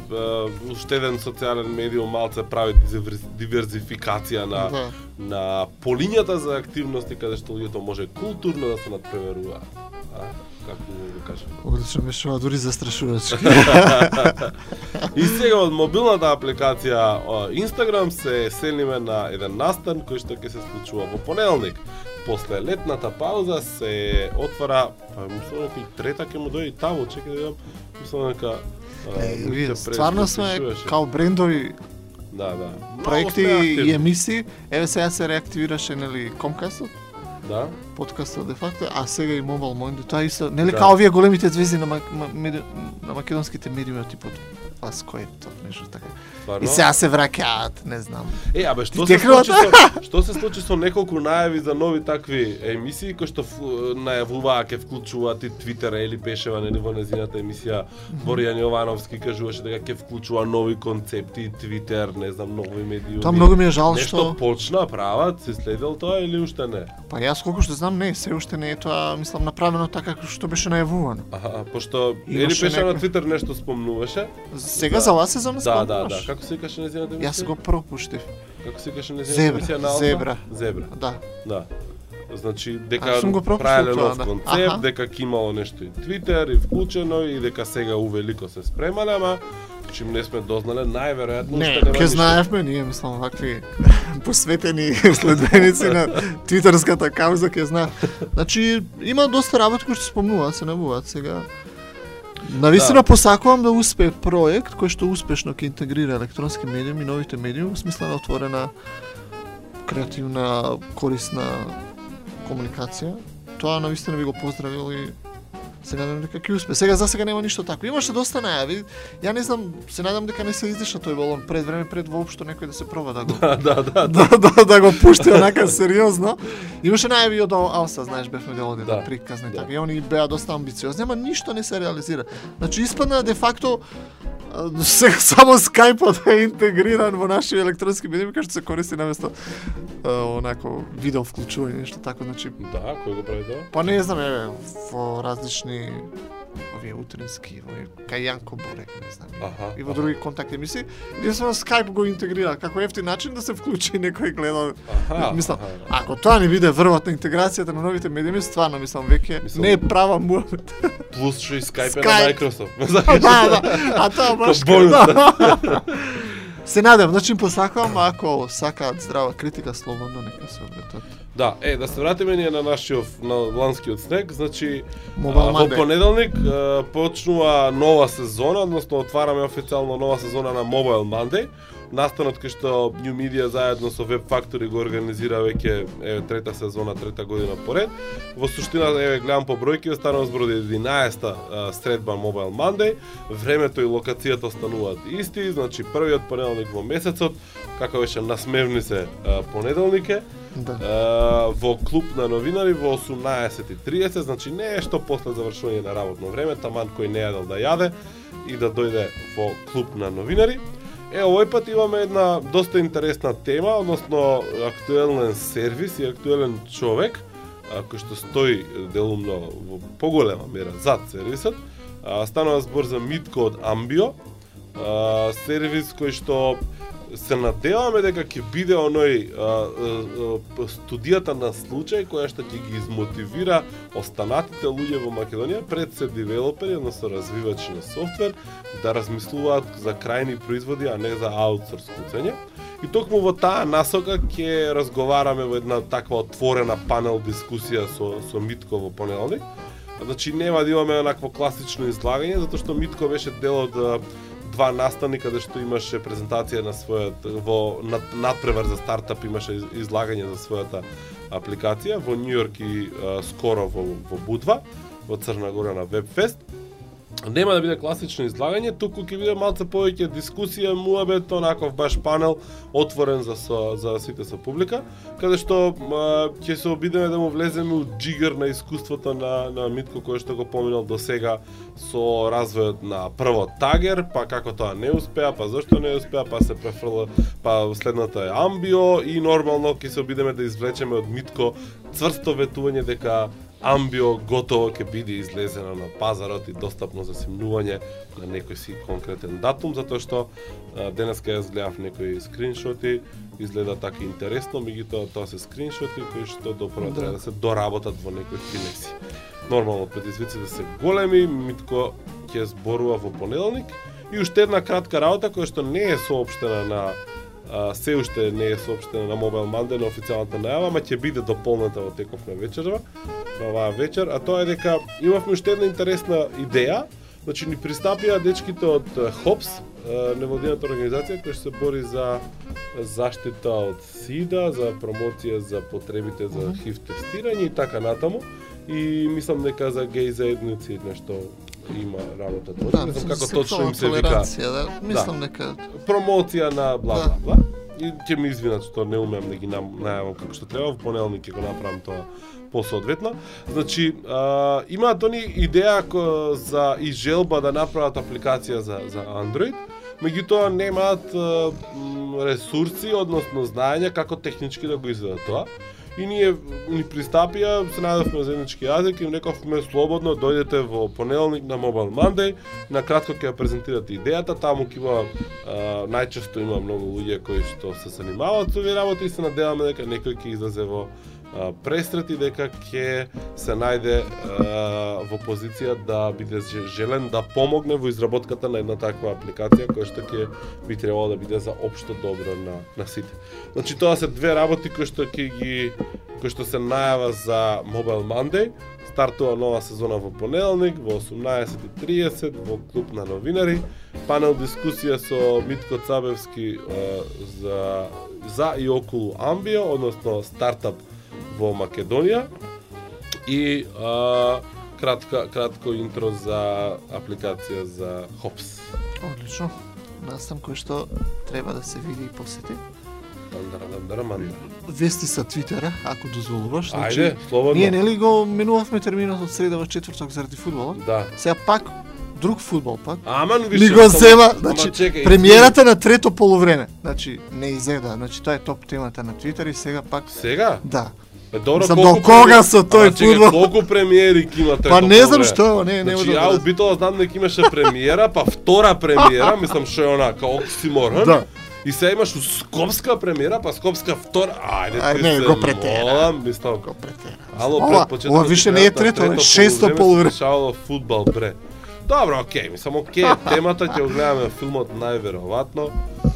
уште еден социјален медиум малце прави диверзификација на Да. на полињата за активности каде што луѓето може културно да се надпреваруваат. Како да го кажам. Одлично беше ова дури застрашувачки. И сега од мобилната апликација Instagram се селиме на еден настан кој што ќе се случува во понеделник. После летната пауза се отвара, па мислам дека и трета ќе му дојде таму, чекај да видам, мислам дека вие стварно сме као брендови Да, да. Проекти и емисии. Еве сега се реактивираше нели Comcast Да. подкастот де факто, а сега и Mobile Mind, тоа исто, нели Да. као овие големите звезди на, мак- ма- меди- на македонските медиуми, типот вас кој е тоа нешто така. Стварно. И сега се враќаат, не знам. Е, абе, што се случи со што се случи со неколку најави за нови такви емисии кои што најавуваа ќе вклучуваат и Твитер или пешева нели во незината емисија Боријан Јовановски кажуваше дека ќе вклучува нови концепти, Твитер, не знам, нови медиуми. Тоа многу ми е жал Нешто што почна, прават, си следел тоа или уште не? па јас колку што знам не, се уште не е тоа, мислам направено така како што беше најавувано. Аха, пошто Ели пеша на Твитер нешто спомнуваше. Сега Да. за оваа сезона Да, да, да. Како се викаше незината емисија? Јас го пропуштив. Како се викаше незината емисија на Алфа? Зебра. Зебра. Да. Да. Значи дека правеле тоа, нов да. концепт, дека ќе имало нешто и Твитер и вклучено и дека сега увелико се спремале, ама чим не сме дознале, најверојатно Не, нема ќе знаевме, ние мислам вакви посветени следбеници на твитерската кауза ќе знаат. Значи има доста работи кои што спомнуваат, се навуваат сега. Навистина Да. посакувам да успее проект кој што успешно ќе интегрира електронски медиуми и новите медиуми во смисла на отворена креативна, корисна комуникација. Тоа навистина би го поздравил и се надам дека ќе успее. Сега за сега нема ништо такво. Имаше доста најави. Ја не знам, се надам дека не се издиша тој балон пред време пред воопшто некој да се проба да го Да, да, да. да, да, да го пушти онака сериозно. Имаше најави од Алса, знаеш, бевме дел од Да, една приказна и да. така. И они беа доста амбициозни, ама ништо не се реализира. Значи испадна де факто сега само скајпот е интегриран во наши електронски медиуми кај што се користи наместо онако видео вклучување нешто тако, значи Да, кој го прави тоа? па не знам, еве, во различни овие утрински, овие кај Јанко Бурек, не знам. Аха. И во други контакт емисии, единствено Skype го интегрира како ефтин начин да се вклучи некој гледа. Аха. мислам, аха. ако тоа не биде врвот на интеграцијата на новите медиуми, стварно мислам веќе Мислам- не е права муабет. Плюс што и Skype Skype. на Microsoft. да, да, а тоа баш да. Се надевам, значи им посакувам ако сакаат здрава критика слободно нека се облетат. Да, е, да се вратиме ние на нашиот на ланскиот снег, значи Mobile а, во понеделник а, почнува нова сезона, односно отвараме официјално нова сезона на Mobile Monday. Настанот кој што New Media заедно со Web Factory го организира веќе еве трета сезона, трета година поред. Во суштина еве гледам по бројки, станува збор од 11-та а, средба Mobile Monday. Времето и локацијата остануваат исти, значи првиот понеделник во месецот, како беше насмевни се понеделник е. Да. Е, во клуб на новинари во 18:30, значи нешто после завршување на работно време, таман кој не јадел да јаде и да дојде во клуб на новинари. Е, овој пат имаме една доста интересна тема, односно актуелен сервис и актуелен човек, а, кој што стои делумно во поголема мера зад сервисот. А, станува збор за Митко од Амбио, а, сервис кој што се надеваме дека ќе биде оној а, а, студијата на случај која што ќе ги измотивира останатите луѓе во Македонија пред се девелопери, односно развивачи на софтвер, да размислуваат за крајни производи, а не за аутсорс куцење. И токму во таа насока ќе разговараме во една таква отворена панел дискусија со, со Митко во понеделник. Значи нема да имаме онакво класично излагање, затоа што Митко беше дел од два настани каде што имаше презентација на својот во над, надпревар за стартап имаше излагање за својата апликација во Њујорк и а, скоро во, во Будва во Црна Гора на Вебфест. Нема да биде класично излагање, туку ќе биде малце повеќе дискусија, муабет, онаков баш панел отворен за со, за сите со публика, каде што ќе се обидеме да му влеземе у джигер на искуството на на Митко кој што го поминал до сега со развојот на прво Тагер, па како тоа не успеа, па зашто не успеа, па се префрла, па следната е Амбио и нормално ќе се обидеме да извлечеме од Митко цврсто ветување дека Амбио готово ќе биде излезена на пазарот и достапно за симнување на некој си конкретен датум, затоа што а, денеска јас гледав некои скриншоти, изгледа така интересно, меѓутоа тоа се скриншоти кои што допрво Да. треба да се доработат во некои финеси. Нормално предизвиците се големи, Митко ќе зборува во понеделник и уште една кратка работа која што не е соопштена на а, се уште не е соопштена на Mobile Monday на официјалната најава, ама ќе биде дополнета во теков на вечерва, на оваа вечер, а тоа е дека имавме уште една интересна идеја, Значи ни пристапија дечките од ХОПС, невладината организација која се бори за заштита од СИДА, за промоција за потребите за. ХИВ тестирање и така натаму. И мислам дека за геј заедници нешто има работа тоа. Да, не знам како точно им се вика толеранција, да. Мислам дека промоција на бла Да. бла бла. И ќе ми извинат што не умеам да ги најавам како што треба, во понеделник ќе го направам тоа посоодветно. Значи, а, имаат они идеја за и желба да направат апликација за за Android, меѓутоа немаат ресурси, односно знаење како технички да го изведат тоа. И ние ни пристапија, се најдовме заеднички јазик и им рековме слободно дојдете во понеделник на Mobile Monday, на кратко ќе ја презентирате идејата, таму ќе има а, најчесто има многу луѓе кои што се занимаваат со овие работи и се надеваме дека некој ќе излезе во а, дека ќе се најде а, во позиција да биде желен да помогне во изработката на една таква апликација која што ќе би требало да биде за општо добро на на сите. Значи тоа се две работи кои што ќе ги кои што се најава за Mobile Monday. Стартува нова сезона во понеделник во 18:30 во клуб на новинари. Панел дискусија со Митко Цабевски за за и околу Амбио, односно стартап во Македонија. И а, кратка кратко интро за апликација за Hops. одлично. Настан кој што треба да се види и посети. Мандара, мандара, мандара. Вести са Твитера, ако дозволуваш. Значи, Ајде, слободно. Ние нели го менувавме терминот од среда во четврток заради фудбалот? Да. Сега пак друг фудбал пак. Аман више. го зема, Ама значи чекај, премиерата на трето полувреме. Значи не изеда, значи тоа е топ темата на Твитер и сега пак Сега? да. Е, добро, Мислам, колку до кога со тој фудбал? Колку премиери има трето Па не знам што, не, не Значи, можам ја да од Битола знам дека имаше премиера, па втора премиера, мислам што е она, као оксиморон. Да. И сега имаш скопска премиера, па скопска втора. Ајде, Ај, не, се го претера. молам, мислам. Го претера. Ало, Ова- пред почетокот ова више не е трето, е шесто полувреме. се дешавало фудбал, бре. Добро, окей, мислам, окей, темата ќе го гледаме филмот најверојатно.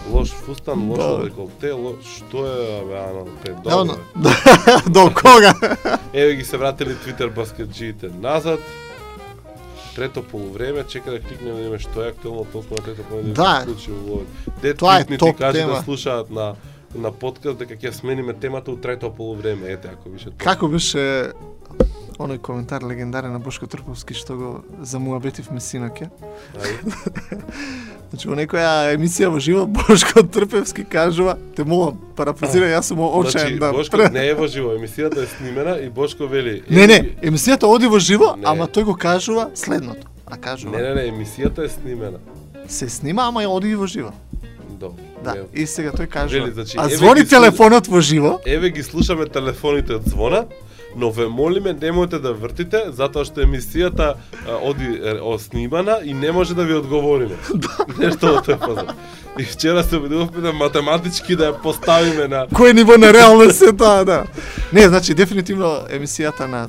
Лош фустан, лошо Да. деколте, лош, што е, абе, ано, пе, добро. до кога? Еве ги се вратили Twitter баскетджиите назад. Трето полувреме, чека да кликнеме да видиме што е актуелно толку на трето полувреме Да. се случи во Дед Тоа е топ ти кажи тема. да слушаат на на подкаст дека ќе смениме темата у трето полувреме. Ете, ако више тоа. Како беше оној коментар легендарен на Бошко Трковски што го замуабетивме синоќа? Ајде. Значи во некоја емисија во живо Бошко Трпевски кажува, те молам, парафразирај, јас сум очаен Значи, да. Бошко не е во живо, емисијата е снимена и Бошко вели. Не, не, «Еви ги». емисијата оди во живо, Не. ама тој го кажува следното. А кажува, Не, не, не, емисијата е снимена. се снима, ама ја оди во живо. Добро. Да, не. и сега тој кажува, Вели, значи, а звони слуш- телефонот во живо, Еве ги слушаме телефоните од звона, но ве молиме немојте да вртите затоа што емисијата а, оди оснимана и не може да ви одговориме. Нешто од тој фазон. И вчера се обидувавме да математички да ја поставиме на кој ниво на реалност е тоа, да. Не, значи дефинитивно емисијата на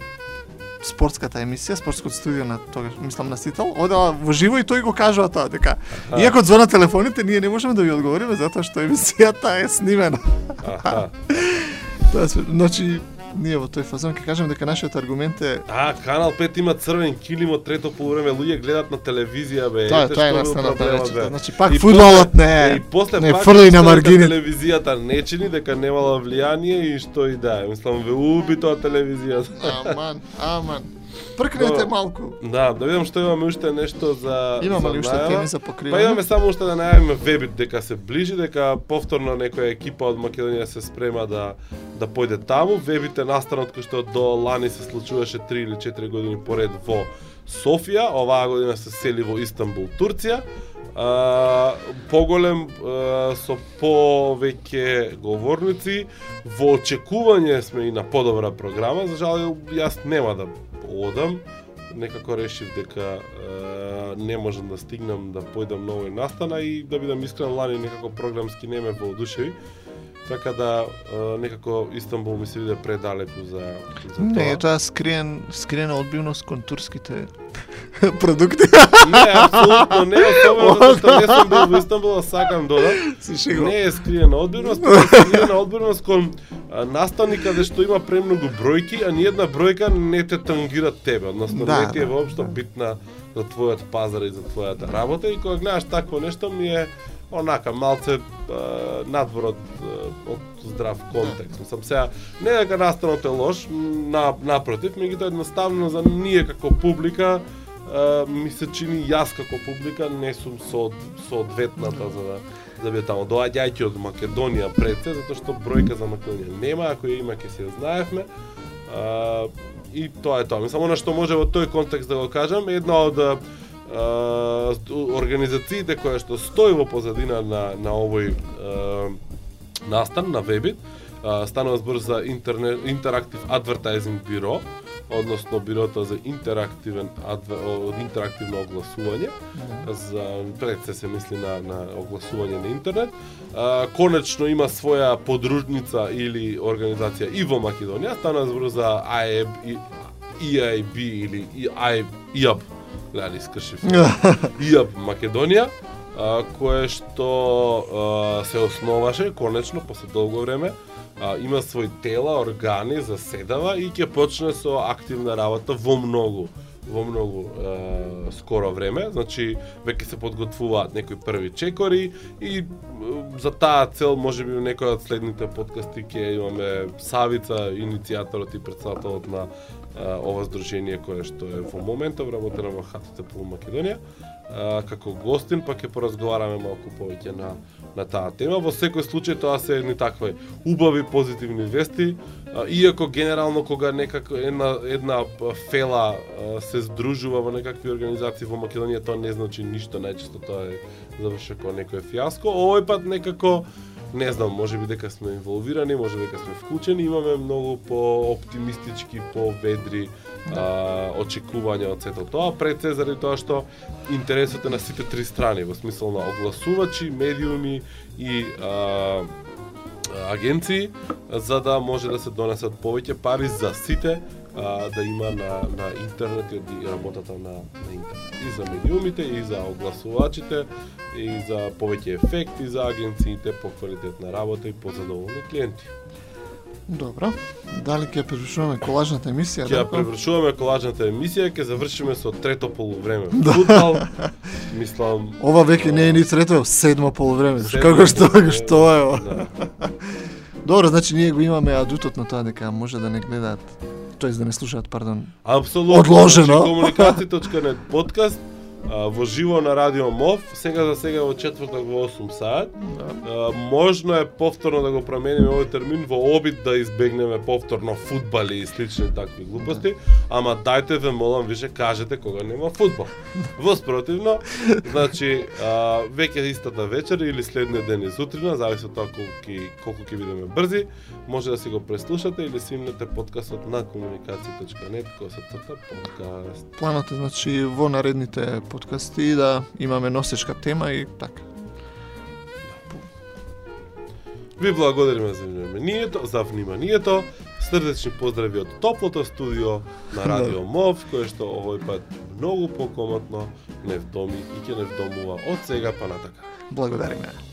спортската емисија, спортското студио на тогаш, мислам на Сител, одела во живо и тој го кажува тоа, дека иако звона телефоните, ние не можеме да ви одговориме затоа што емисијата е снимена. Аха. Тоа се, значи, ние во тој фазон ќе кажеме дека нашиот аргумент е А, Канал 5 има црвен килим од трето полувреме, луѓе гледат на телевизија, бе. Тоа тоа е настаната бе. Значи, пак И фудбалот не е- И после не пак фрли на дека маргините. Телевизијата не чини дека немала влијание и што и да е. Мислам, ве уби тоа телевизијата. Аман, аман. Пркнете малку. Да, да видам што имаме уште нешто за Имаме ли уште теми за Па покривање? имаме само уште да најавиме вебит дека се ближи, дека повторно некоја екипа од Македонија се спрема да да појде таму. Вебит е настанот кој што до лани се случуваше 3 или 4 години поред во Софија, оваа година се сели во Истанбул, Турција. А, поголем а, со повеќе говорници, во очекување сме и на подобра програма, за жал јас нема да одам, некако решив дека е, не можам да стигнам да појдам на овој настана и да бидам искрен лани некако програмски не ме воодушеви. Така да е, некако Истанбул ми се биде предалеку за, за тоа. Не, тоа скриен, скриена одбивност кон турските продукти. Не, апсолутно не, особено што не сум бил во Истанбул, а сакам дода. Се шегувам. Не е скриена одбивност, туку е скриена одбивност кон настани каде што има премногу бројки, а ниедна бројка не те тангира тебе, односно Да, не ти е да, воопшто да. битна за твојот пазар и за твојата работа и кога гледаш такво нешто ми е онака малце а, надвор од, од здрав контекст. Мислам сега не дека настанот е лош, на напротив, меѓутоа едноставно за ние како публика а, ми се чини јас како публика не сум со соодветната за да да биде таму. Доаѓајќи од Македонија пред се, затоа што бројка за Македонија нема, ако ја има ќе се ја знаевме. А, и тоа е тоа. Мислам, она што може во тој контекст да го кажам, една од организациите која што стои во позадина на, на овој а, настан на Вебит, станува збор за интернет, интерактив адвертайзинг биро, односно бирото за интерактивен адвер, о, интерактивно огласување. За пред се се мисли на на огласување на интернет. А, конечно има своја подружница или организација и во Македонија, стана збор за IAB EIB или IAB, гледай искршив. ИАБ Македонија, а, кое што а, се основаше конечно после долго време, а, има свој тела, органи, заседава и ќе почне со активна работа во многу во многу е, скоро време, значи веќе се подготвуваат некои први чекори и е, за таа цел може би некој од следните подкасти ќе имаме Савица, иницијаторот и председателот на ова здружение кое што е во моментов работено во ХТТП Македонија, како гостин, па ќе поразговараме малку повеќе на на таа тема. Во секој случај тоа се едни такви убави позитивни вести, а, иако генерално кога некако една една фела а, се здружува во некакви организации во Македонија, тоа не значи ништо, најчесто тоа е завршува како некој фиаско. Овој пат некако не знам, може би дека сме инволвирани, може би дека сме вклучени, имаме многу по оптимистички, по ведри а, очекувања од сето тоа, пред се заради тоа што интересот е на сите три страни, во смисол на огласувачи, медиуми и а, агенции, за да може да се донесат повеќе пари за сите а, да има на, на интернет и работата на, на интернет. И за медиумите, и за огласувачите, и за повеќе ефекти за агенциите, по квалитетна работа и по задоволни клиенти. Добро. Дали ќе превршуваме колажната емисија? Ќе превршуваме колажната емисија, ќе завршиме со трето полувреме. Да. Футбал, мислам, Ова веќе не е ни трето, седмо полувреме. седмо Како што полувреме, што е ова? Да. Добро, значи ние го имаме адутот на тоа дека може да не гледаат, тоест да не слушаат, пардон. Апсолутно. Одложено. Значи, комуникација.нет подкаст во живо на Радио МОВ, сега за сега во четвртак во 8 саат. А, можно е повторно да го промениме овој термин во обид да избегнеме повторно фудбали и слични такви глупости, ама дајте ве молам више кажете кога нема фудбал. Во спротивно, значи веќе истата вечер или следниот ден и сутрина, зависи од тоа колку ќе колку ќе бидеме брзи, може да си го преслушате или симнете подкастот на комуникација.нет кој се црта подкаст. Планот е значи во наредните подкасти да имаме носечка тема и така. Ви благодариме за вниманието, за вниманието. Срдечни поздрави од топлото студио на Радио МОВ, кое што овој пат многу покомотно не вдоми и ќе не вдомува од сега па натака. Благодариме.